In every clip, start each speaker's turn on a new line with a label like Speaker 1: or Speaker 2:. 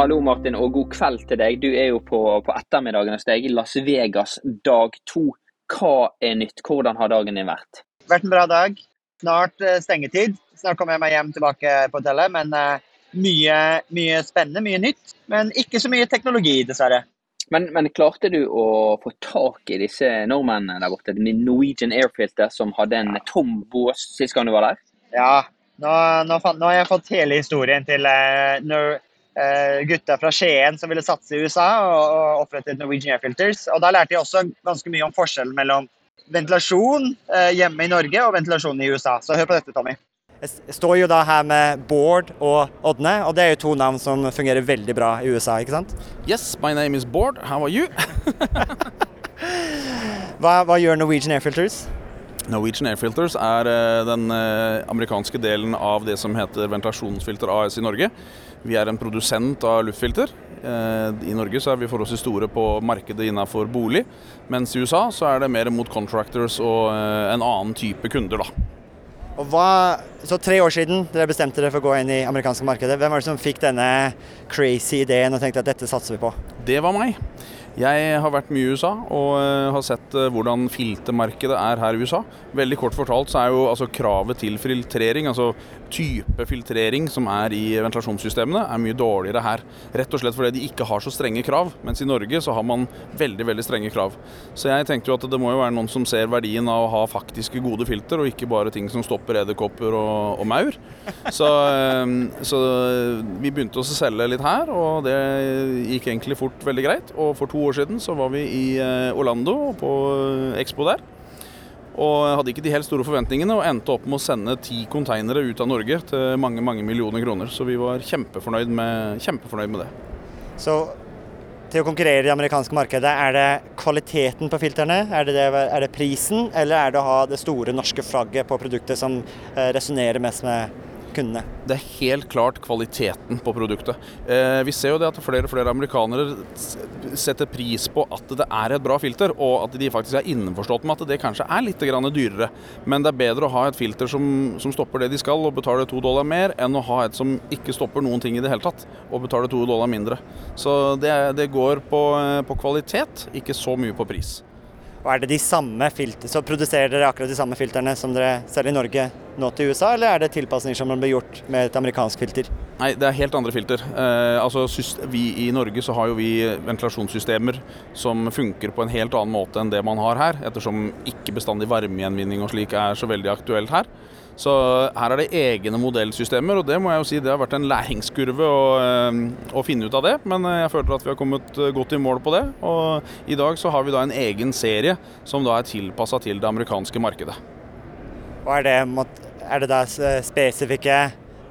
Speaker 1: Hallo Martin, og god kveld til deg. Du er jo på, på ettermiddagen hos deg i Las Vegas dag to. Hva er nytt? Hvordan har dagen din vært?
Speaker 2: vært en bra dag. Snart eh, stengetid. Snart kommer jeg meg hjem tilbake på hotellet. Men eh, mye, mye spennende, mye nytt. Men ikke så mye teknologi, dessverre.
Speaker 1: Men, men klarte du å få tak i disse nordmennene der borte? Med Norwegian Airfilter som hadde en tom bås sist gang du var der?
Speaker 2: Ja, nå, nå, nå har jeg fått hele historien til eh, gutta fra Skien som ville satse i USA og, og opprettet Norwegian Air Filters. Og da lærte jeg også ganske mye om forskjellen mellom ventilasjon eh, hjemme i Norge og ventilasjon i USA. Så hør på dette, Tommy.
Speaker 3: Jeg står jo da her med Bård og Ådne, og det er jo to navn som fungerer veldig bra i USA, ikke sant?
Speaker 4: Yes, my name is Bård. How are you?
Speaker 3: Hva, hva gjør Norwegian Air Filters?
Speaker 4: Norwegian Air Filters er eh, den eh, amerikanske delen av det som heter Ventilasjonsfilter AS i Norge. Vi er en produsent av luftfilter. Eh, I Norge så er vi forholdsvis store på markedet innenfor bolig, mens i USA så er det mer mot contractors og en annen type kunder. da.
Speaker 3: Og hva, så tre år siden dere bestemte dere for å gå inn i amerikanske markedet. Hvem var det som fikk denne crazy ideen og tenkte at dette satser vi på?
Speaker 4: Det var meg. Jeg har vært mye i USA og eh, har sett eh, hvordan filtermarkedet er her i USA. Veldig kort fortalt så er jo altså kravet til filtrering, altså type filtrering som er i ventilasjonssystemene, er mye dårligere her. Rett og slett fordi de ikke har så strenge krav, mens i Norge så har man veldig veldig strenge krav. Så jeg tenkte jo at det må jo være noen som ser verdien av å ha faktiske gode filter, og ikke bare ting som stopper edderkopper og, og maur. Så, eh, så vi begynte å selge litt her, og det gikk egentlig fort veldig greit. Og for to år siden så var vi i eh, Orlando på Expo der. Og hadde ikke de helt store forventningene, og endte opp med å sende ti konteinere ut av Norge til mange mange millioner kroner. Så vi var kjempefornøyd med, kjempefornøyd med det.
Speaker 3: Så til å konkurrere i det amerikanske markedet, er det kvaliteten på filterne, er det, det, er det prisen, eller er det å ha det store norske flagget på produktet som eh, resonnerer mest med kundene?
Speaker 4: Det er helt klart kvaliteten på produktet. Eh, vi ser jo det at flere og flere amerikanere setter pris på at det er et bra filter, og at de faktisk er innforstått med at det kanskje er litt dyrere. Men det er bedre å ha et filter som, som stopper det de skal og betaler to dollar mer, enn å ha et som ikke stopper noen ting i det hele tatt og betaler to dollar mindre. Så det, det går på, eh, på kvalitet, ikke så mye på pris.
Speaker 3: Og er det de samme filter, så Produserer dere akkurat de samme filterne som dere selger i Norge nå til USA, eller er det tilpasninger som blir gjort med et amerikansk filter?
Speaker 4: Nei, det er helt andre filter. Eh, altså, vi I Norge så har jo vi ventilasjonssystemer som funker på en helt annen måte enn det man har her, ettersom ikke bestandig varmegjenvinning og slik er så veldig aktuelt her. Så her er det egne modellsystemer, og det må jeg jo si det har vært en læringskurve å, eh, å finne ut av det. Men eh, jeg føler at vi har kommet eh, godt i mål på det. Og i dag så har vi da en egen serie som da er tilpassa til det amerikanske markedet.
Speaker 3: Og er det, er det da spesifikke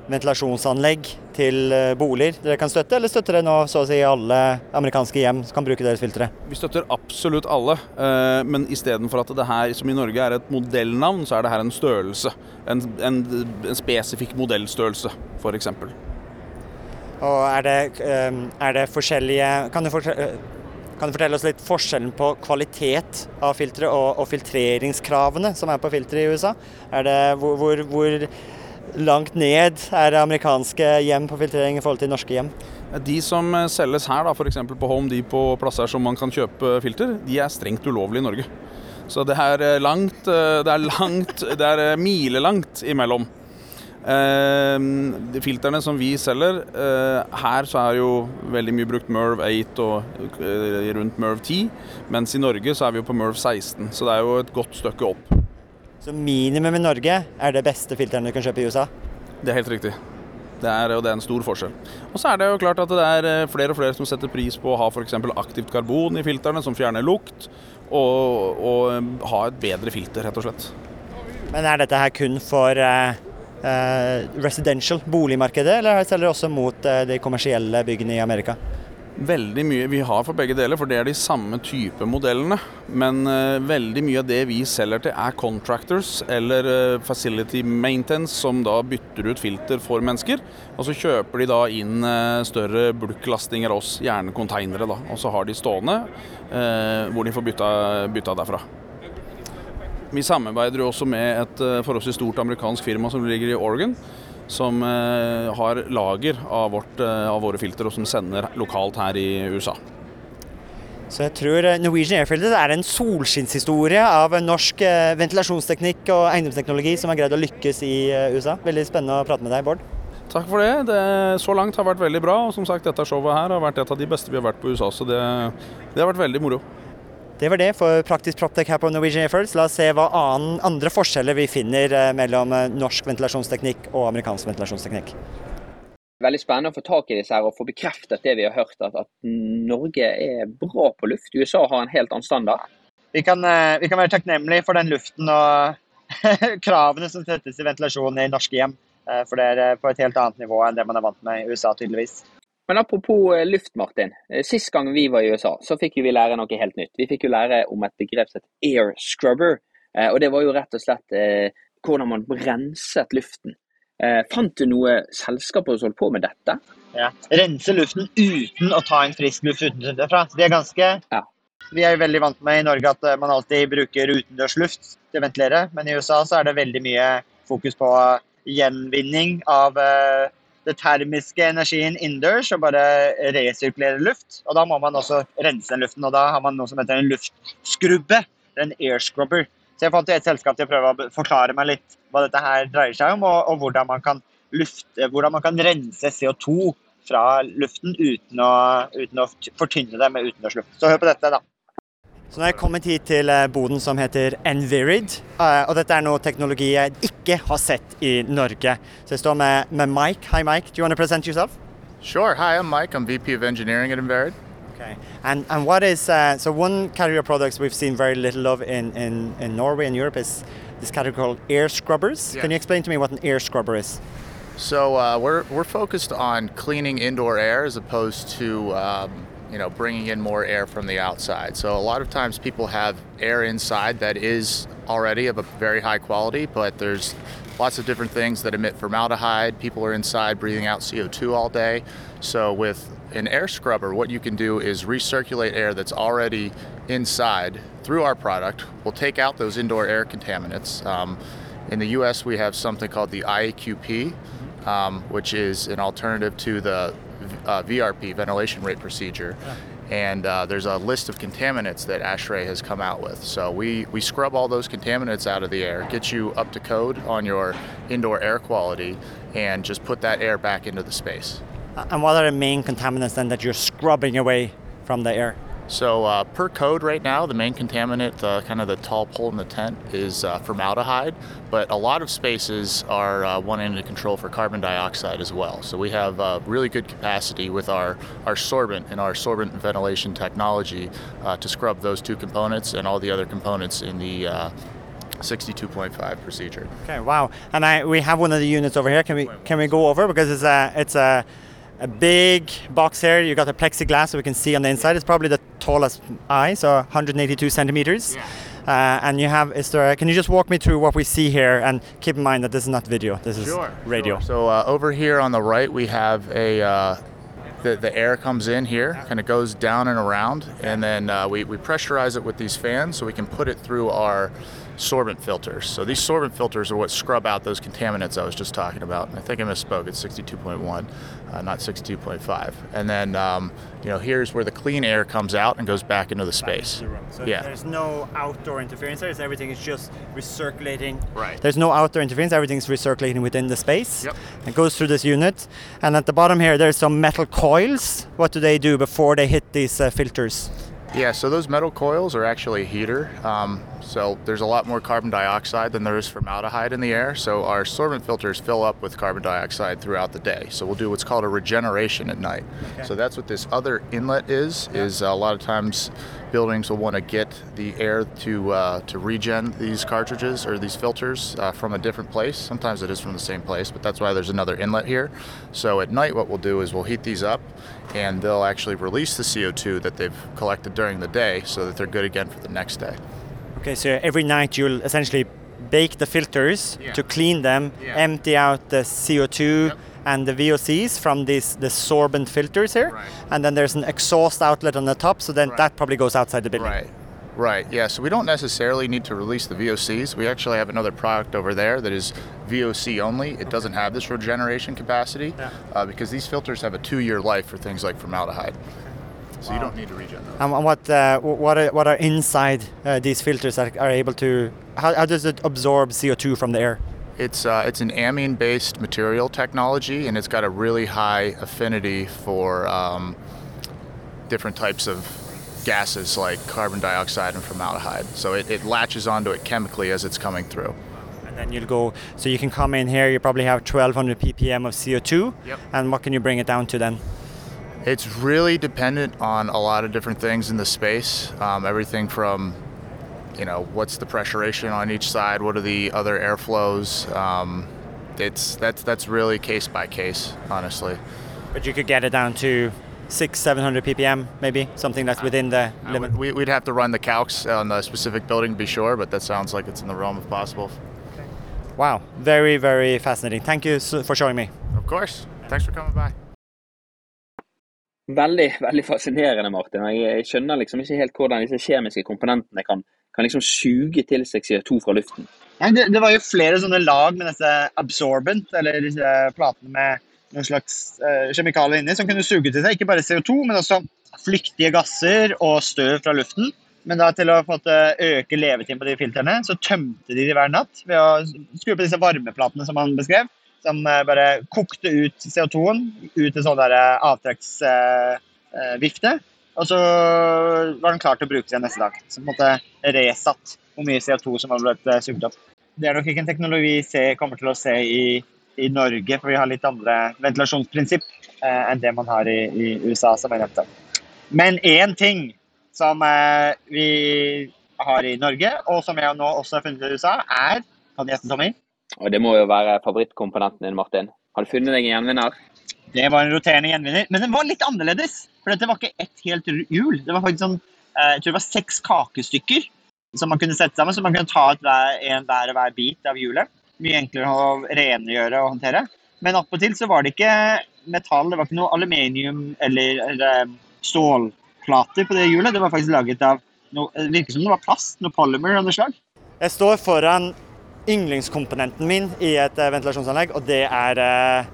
Speaker 3: ventilasjonsanlegg til eh, boliger dere kan støtte, eller støtter dere nå så å si alle amerikanske hjem som kan bruke deres filtre?
Speaker 4: Vi støtter absolutt alle, eh, men istedenfor at det her som i Norge er et modellnavn, så er det her en størrelse. En, en, en spesifikk modellstørrelse, f.eks.
Speaker 3: Og er det, eh, er det forskjellige kan du, fortelle, kan du fortelle oss litt forskjellen på kvalitet av filtre og, og filtreringskravene som er på filtre i USA? Er det, hvor, hvor, hvor langt ned er amerikanske hjem på filtrering i forhold til norske hjem?
Speaker 4: De som eh, selges her, da, f.eks. på Home Depot og plasser som man kan kjøpe filter, de er strengt ulovlige i Norge. Så det er eh, langt, eh, det er langt, det er eh, milelangt imellom. Eh, de filterne som vi selger, eh, her så er jo veldig mye brukt Merv 8 og eh, rundt Merv 10, mens i Norge så er vi jo på Merv 16, så det er jo et godt stykke opp.
Speaker 3: Så minimum i Norge er det beste filteren du kan kjøpe i USA?
Speaker 4: Det er helt riktig. Det er, og det er en stor forskjell. Og så er det jo klart at det er eh, flere og flere som setter pris på å ha f.eks. aktivt karbon i filterne, som fjerner lukt, og, og eh, ha et bedre filter, rett og slett.
Speaker 3: Men er dette her kun for uh, residential, boligmarkedet, eller selger dere også mot uh, de kommersielle byggene i Amerika?
Speaker 4: Veldig mye vi har for begge deler, for det er de samme type modellene. Men uh, veldig mye av det vi selger til er contractors eller uh, facility maintenance, som da bytter ut filter for mennesker. Og så kjøper de da inn uh, større bulklastinger av oss, gjerne konteinere, da. Og så har de stående hvor de får bytta, bytta derfra. Vi samarbeider jo også med et forholdsvis stort amerikansk firma som ligger i Oregon som eh, har lager av, vårt, eh, av, våre filter, og som sender lokalt her i USA.
Speaker 3: Så jeg tror eh, Norwegian Airfilter er en solskinnshistorie av norsk ventilasjonsteknikk og eiendomsteknologi som har greid å lykkes i USA. Veldig spennende å prate med deg, Bård.
Speaker 4: Takk for det. det. Så langt har vært veldig bra. og som sagt, Dette showet her har vært et av de beste vi har vært på USA, så det, det har vært veldig moro.
Speaker 3: Det var det for Praktisk Proptek her på Norwegian Airfields. La oss se hva annen, andre forskjeller vi finner eh, mellom eh, norsk ventilasjonsteknikk og amerikansk ventilasjonsteknikk.
Speaker 1: Veldig spennende å få tak i disse her og få bekreftet det vi har hørt, at, at Norge er bra på luft. USA har en helt annen standard.
Speaker 2: Vi kan, eh, vi kan være takknemlige for den luften og kravene som settes i ventilasjon i norske hjem. For det er på et helt annet nivå enn det man er vant med i USA, tydeligvis.
Speaker 1: Men apropos eh, luft, Martin. Eh, sist gang vi var i USA, så fikk vi lære noe helt nytt. Vi fikk jo lære om et begrep som heter air scrubber. Eh, og det var jo rett og slett hvordan man renset luften. Fant du noe selskaper som holdt på med dette?
Speaker 2: Ja. Rense luften uten å ta inn frisk luft utenfra. Det er ganske ja. Vi er jo veldig vant med i Norge at man alltid bruker utendørsluft til å ventilere, men i USA så er det veldig mye fokus på gjenvinning av det termiske energien innendørs og bare resirkulere luft. Og da må man også rense den luften. Og da har man noe som heter en luftskrubbe. En air scrubber. Så jeg fant et selskap til å prøve å forklare meg litt hva dette her dreier seg om, og, og hvordan, man kan lufte, hvordan man kan rense CO2 fra luften uten å, uten å fortynne det med utendørsluft. Så hør på dette, da.
Speaker 3: Så nå er jeg kommet hit til eh, boden som heter Envirid. Eh, og dette er noe teknologi jeg ikke har sett i Norge. Så jeg står med, med Mike. Hi Mike, do you want to present yourself?
Speaker 5: Sure. Hi, I'm Mike. I'm VP of Engineering at Envirid.
Speaker 3: Okay. And and what is uh, so one category of products we've seen very little of in, in, in Norway and Europe is this category called air scrubbers. Can you explain to me what an air scrubber is?
Speaker 5: So uh, we're we're focused on cleaning indoor air as opposed to um, you know, bringing in more air from the outside. So a lot of times people have air inside that is already of a very high quality, but there's lots of different things that emit formaldehyde. People are inside breathing out CO2 all day. So with an air scrubber, what you can do is recirculate air that's already inside through our product. We'll take out those indoor air contaminants. Um, in the US, we have something called the IAQP, um, which is an alternative to the uh, VRP, ventilation rate procedure. Yeah. And uh, there's a list of contaminants that ASHRAE has come out with. So we, we scrub all those contaminants out of the air, get you up to code on your indoor air quality, and just put that air back into the space.
Speaker 3: And what are the main contaminants then that you're scrubbing away from the air?
Speaker 5: So uh, per code right now, the main contaminant, the kind of the tall pole in the tent, is uh, formaldehyde. But a lot of spaces are uh, wanting to control for carbon dioxide as well. So we have uh, really good capacity with our, our sorbent and our sorbent ventilation technology uh, to scrub those two components and all the other components in the uh, 62.5 procedure.
Speaker 3: Okay, wow. And I, we have one of the units over here. Can we can we go over because it's a it's a a big box here. You got a plexiglass so we can see on the inside. It's probably the tallest eye, so 182 centimeters. Yeah. Uh, and you have, is there, can you just walk me through what we see here? And keep in mind that this is not video, this is sure, radio.
Speaker 5: Sure. So uh, over here on the right, we have a, uh, the, the air comes in here, kind of goes down and around, and then uh, we, we pressurize it with these fans so we can put it through our sorbent filters. So these sorbent filters are what scrub out those contaminants I was just talking about. I think I misspoke. It's 62.1, uh, not 62.5. And then, um, you know, here's where the clean air comes out and goes back into the space.
Speaker 3: So yeah. there's no outdoor interference there. Everything is just recirculating.
Speaker 5: Right.
Speaker 3: There's no outdoor interference. Everything's recirculating within the space.
Speaker 5: Yep.
Speaker 3: It goes through this unit. And at the bottom here, there's some metal coils. What do they do before they hit these uh, filters?
Speaker 5: Yeah, so those metal coils are actually a heater. Um, so there's a lot more carbon dioxide than there is formaldehyde in the air. So our sorbent filters fill up with carbon dioxide throughout the day. So we'll do what's called a regeneration at night. Okay. So that's what this other inlet is. Yeah. Is a lot of times buildings will want to get the air to uh, to regen these cartridges or these filters uh, from a different place. Sometimes it is from the same place, but that's why there's another inlet here. So at night, what we'll do is we'll heat these up, and they'll actually release the CO2 that they've collected during the day, so that they're good again for the next day.
Speaker 3: Okay, so every night you'll essentially bake the filters
Speaker 5: Yeah.
Speaker 3: to clean them,
Speaker 5: Yeah.
Speaker 3: empty out the CO2
Speaker 5: Yep.
Speaker 3: and the VOCs from these the sorbent filters here,
Speaker 5: Right.
Speaker 3: and then there's an exhaust outlet on the top, so then
Speaker 5: Right.
Speaker 3: that probably goes outside the building.
Speaker 5: Right. Right. Yeah. So we don't necessarily need to release the VOCs. We actually have another product over there that is VOC only. It doesn't have this regeneration capacity
Speaker 3: Yeah.
Speaker 5: uh, because these filters have a two-year life for things like formaldehyde. So you don't need to regen those.
Speaker 3: And what uh, what are, what are inside uh, these filters that are able to? How, how does it absorb CO2 from the air?
Speaker 5: It's uh, it's an amine-based material technology, and it's got a really high affinity for um, different types of gases like carbon dioxide and formaldehyde. So it, it latches onto it chemically as it's coming through.
Speaker 3: And then you'll go. So you can come in here. You probably have 1,200 ppm of CO2.
Speaker 5: Yep.
Speaker 3: And what can you bring it down to then?
Speaker 5: It's really dependent on a lot of different things in the space. Um, everything from, you know, what's the pressuration on each side? What are the other airflows? Um, it's that's that's really case by case, honestly.
Speaker 3: But you could get it down to six, 700 ppm, maybe something that's within the
Speaker 5: I
Speaker 3: limit.
Speaker 5: would- we, we'd have to run the calcs on the specific building to be sure, but that sounds like it's in the realm of possible.
Speaker 3: Wow, very, very fascinating. Thank you for showing me.
Speaker 5: Of course. Thanks for coming by.
Speaker 1: Veldig veldig fascinerende, Martin. Jeg skjønner liksom ikke helt hvordan disse kjemiske komponentene kan, kan liksom suge til seg CO2 fra luften.
Speaker 2: Nei, det, det var jo flere sånne lag med disse absorbent, eller disse platene med noen slags uh, kjemikalier inni, som kunne suge til seg ikke bare CO2, men også flyktige gasser og støv fra luften. Men da til å måte, øke levetiden på de filtrene, så tømte de de hver natt ved å skru på disse varmeplatene som han beskrev, som eh, bare kokte ut CO2-en ut til sånn eh, avtrekksvifte. og så var den klar til å brukes igjen neste dag. Så på en måte resatt hvor mye CO2 som var blitt eh, sugd opp. Det er nok ikke en teknologi vi kommer til å se i, i Norge, for vi har litt andre ventilasjonsprinsipp eh, enn det man har i, i USA, som jeg nevnte. Men én ting som eh, vi har i Norge, og som jeg nå også har funnet i USA, er Kan du gjette, Tommy?
Speaker 1: Og det må jo være favorittkomponenten din, Martin. Har du funnet deg en gjenvinner?
Speaker 2: Det var en roterende gjenvinner, men den var litt annerledes. For dette var ikke ett helt hjul. Det var faktisk sånn, eh, jeg tror det var seks kakestykker som man kunne sette sammen, så man kunne ta et hver, en hver og hver bit av hjulet. Mye enklere å rengjøre og håndtere. Men attpåtil så var det ikke metall, det var ikke noe aluminium eller, eller stålplater på det hjulet. Det var faktisk laget av noe, det virker som det var plast, noe polymer av noe slag.
Speaker 3: Jeg står foran yndlingskomponenten min i et eh, ventilasjonsanlegg, og det er eh,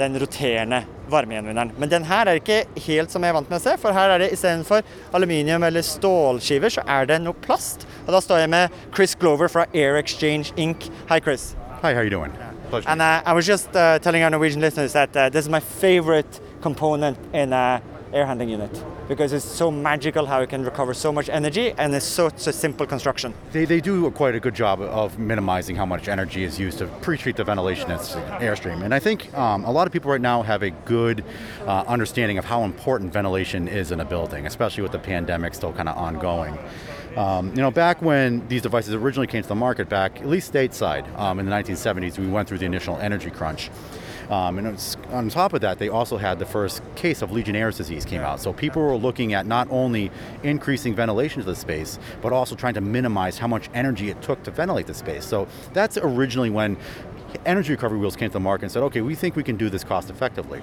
Speaker 3: den roterende varmegjenvinneren. Men den her er ikke helt som jeg er vant med å se, for her er det istedenfor aluminium eller stålskiver, så er det noe plast. Og da står jeg med Chris Glover fra Air Exchange Inc. Hi, Chris.
Speaker 6: Hi, how you doing? Pleasure.
Speaker 3: And uh, I was just uh, telling our Norwegian listeners that uh, this is my favorite component in a air handling unit because it's so magical how it can recover so much energy and it's such a simple construction.
Speaker 6: they, they do quite a good job of minimizing how much energy is used to pre-treat the ventilation that's airstream. And I think um, a lot of people right now have a good uh, understanding of how important ventilation is in a building, especially with the pandemic still kind of ongoing. Um, you know, back when these devices originally came to the market, back at least stateside um, in the 1970s, we went through the initial energy crunch. Um, and it's, on top of that, they also had the first case of Legionnaire's disease came out. So people were looking at not only increasing ventilation to the space, but also trying to minimize how much energy it took to ventilate the space. So that's originally when energy recovery wheels came to the market and said, okay, we think we can do this cost effectively.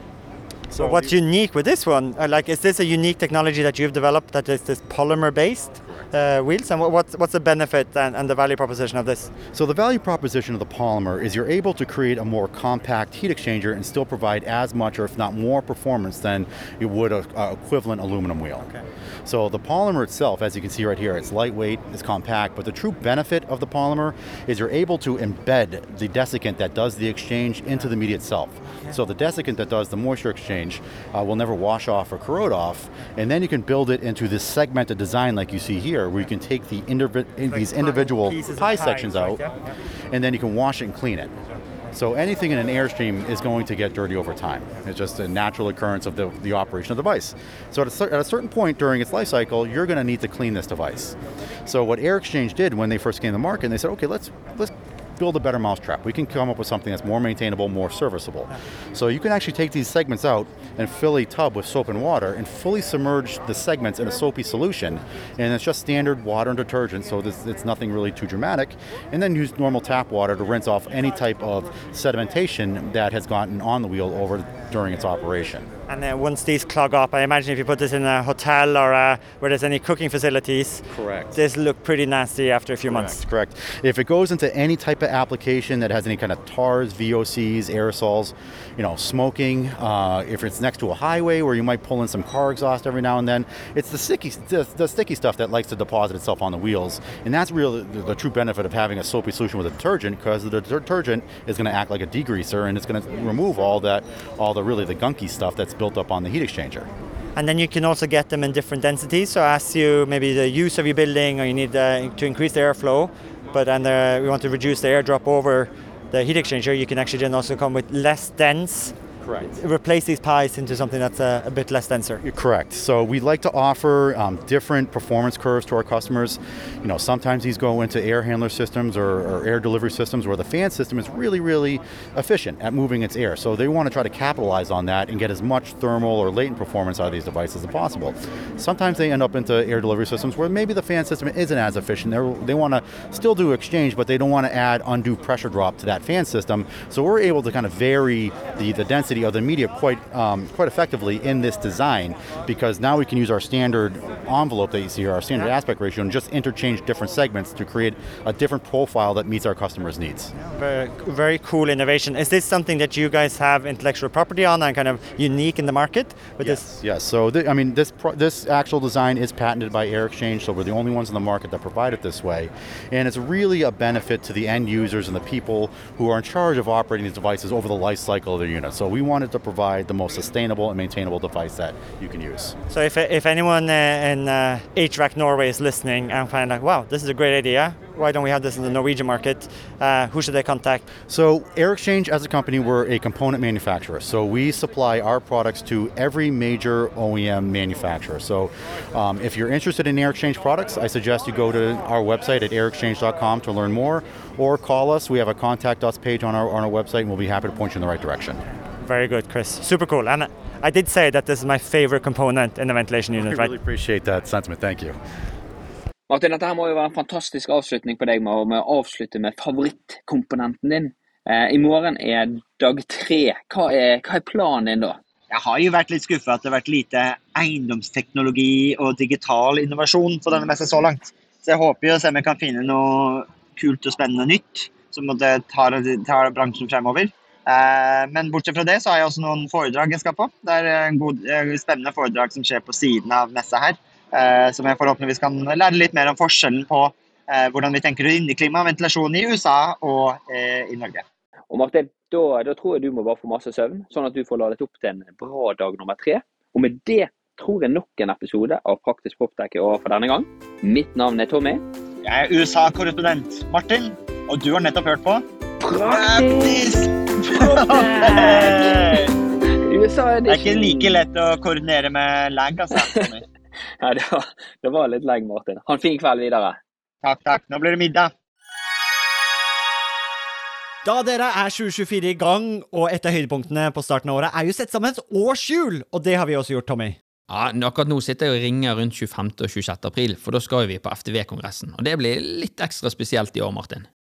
Speaker 3: So what's unique with this one? Uh, like, is this a unique technology that you've developed that is this polymer-based uh, wheels? And what's what's the benefit and, and the value proposition of this?
Speaker 6: So the value proposition of the polymer is you're able to create a more compact heat exchanger and still provide as much or if not more performance than you would a, a equivalent aluminum wheel.
Speaker 3: Okay.
Speaker 6: So the polymer itself, as you can see right here, it's lightweight, it's compact, but the true benefit of the polymer is you're able to embed the desiccant that does the exchange into the media itself. So the desiccant that does the moisture exchange uh, will never wash off or corrode off, and then you can build it into this segmented design like you see here, where you can take the indivi- these
Speaker 3: tiny
Speaker 6: individual pie
Speaker 3: pie,
Speaker 6: sections
Speaker 3: right,
Speaker 6: out,
Speaker 3: yeah,
Speaker 6: and then you can wash it and clean it. So anything in an airstream is going to get dirty over time. It's just a natural occurrence of the, the operation of the device. So at a, cer- at a certain point during its life cycle, you're going to need to clean this device. So what Air Exchange did when they first came to the market, they said, okay, let's let's build a better mousetrap. We can come up with something that's more maintainable, more serviceable. So you can actually take these segments out and fill a tub with soap and water and fully submerge the segments in a soapy solution. And it's just standard water and detergent, so this, it's nothing really too dramatic. And then use normal tap water to rinse off any type of sedimentation that has gotten on the wheel over during its operation.
Speaker 3: And uh, once these clog up, I imagine if you put this in a hotel or uh, where there's any cooking facilities,
Speaker 6: Correct.
Speaker 3: this look pretty nasty after a few months.
Speaker 6: That's correct. If it goes into any type of application that has any kind of tars, VOCs, aerosols, you know, smoking, uh, if it's next to a highway where you might pull in some car exhaust every now and then, it's the sticky, the, the sticky stuff that likes to deposit itself on the wheels, and that's really the, the true benefit of having a soapy solution with a detergent, because the detergent is going to act like a degreaser and it's going to remove all that, all the really the gunky stuff that's built up on the heat exchanger.
Speaker 3: And then you can also get them in different densities. So as you maybe the use of your building, or you need uh, to increase the airflow, but and uh, we want to reduce the airdrop over the heat exchanger, you can actually then also come with less dense.
Speaker 6: Correct.
Speaker 3: Replace these pies into something that's uh, a bit less denser.
Speaker 6: You're correct. So we like to offer um, different performance curves to our customers. You know, sometimes these go into air handler systems or, or air delivery systems where the fan system is really, really efficient at moving its air. So they want to try to capitalize on that and get as much thermal or latent performance out of these devices as possible. Sometimes they end up into air delivery systems where maybe the fan system isn't as efficient. They're, they want to still do exchange, but they don't want to add undue pressure drop to that fan system. So we're able to kind of vary the, the density of the media quite um, quite effectively in this design because now we can use our standard envelope that you see here, our standard aspect ratio, and just interchange different segments to create a different profile that meets our customers' needs.
Speaker 3: Very, very cool innovation. Is this something that you guys have intellectual property on and kind of unique in the market? With
Speaker 6: Yes, yes. So th- I mean, this pro- this actual design is patented by Air Exchange, so we're the only ones in the market that provide it this way, and it's really a benefit to the end users and the people who are in charge of operating these devices over the life cycle of their unit. So we wanted to provide the most sustainable and maintainable device that you can use.
Speaker 3: So if, if anyone uh, in uh, HVAC Norway is listening and find like, wow, this is a great idea. Why don't we have this in the Norwegian market? Uh, who should they contact?
Speaker 6: So, Air Exchange as a company, we're a component manufacturer. So, we supply our products to every major OEM manufacturer. So, um, if you're interested in Air Exchange products, I suggest you go to our website at airexchange.com to learn more or call us. We have a contact us page on our, on our website and we'll be happy to point you in the right direction.
Speaker 3: Very good, Chris. Super cool. And I did say that this is my favorite component in the ventilation
Speaker 6: I really appreciate that sentiment. Thank you.
Speaker 1: Martin, dette her må jo være en fantastisk avslutning på deg med å med å avslutte med favorittkomponenten din. Eh, I morgen er dag tre. Hva er, hva er planen din da?
Speaker 2: Jeg har jo vært litt skuffa at det har vært lite eiendomsteknologi og digital innovasjon på denne messa så langt. Så jeg håper jo å se om jeg kan finne noe kult og spennende nytt som tar, tar bransjen fremover. Eh, men bortsett fra det så har jeg også noen foredrag jeg skal på. Det er en god, eh, spennende foredrag som skjer på siden av messa her. Eh, som jeg forhåpentligvis kan lære litt mer om forskjellen på hvordan vi tenker inneklima og ventilasjon i USA og i Norge.
Speaker 1: Og Martin, da, da tror jeg du må bare få masse søvn, sånn at du får ladet opp til en bra dag nummer tre. Og med det tror jeg nok en episode av Praktisk Proptech er over for denne gang. Mitt navn er Tommy.
Speaker 2: Jeg er USA-korrespondent Martin, og du har nettopp hørt på
Speaker 1: Praktisk USA
Speaker 2: Det er ikke like lett å koordinere med lag, altså. Tommy.
Speaker 1: Det var, det var litt lag, Martin. Ha en fin kveld videre.
Speaker 2: Takk, takk. Nå blir det middag.
Speaker 3: Da dere er 2024 i gang, og et av høydepunktene på starten av året er jo sett sammen et årshjul, og det har vi også gjort, Tommy.
Speaker 7: Ja, Akkurat nå sitter jeg og ringer rundt 25. og 26. april, for da skal vi på FTV-kongressen. Og det blir litt ekstra spesielt i år, Martin.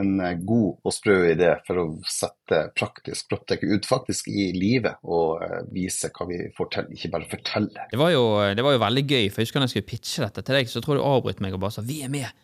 Speaker 8: En eh, god og sprø idé for å sette praktisk proptech ut faktisk i livet og eh, vise hva vi får til, ikke bare fortelle.
Speaker 7: Det var, jo, det var jo veldig gøy, for jeg husker da jeg skulle pitche dette til deg, så tror jeg du avbrøt meg og bare sa 'vi er med'.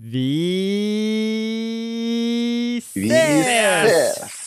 Speaker 3: Vi ses!
Speaker 8: Vi ses!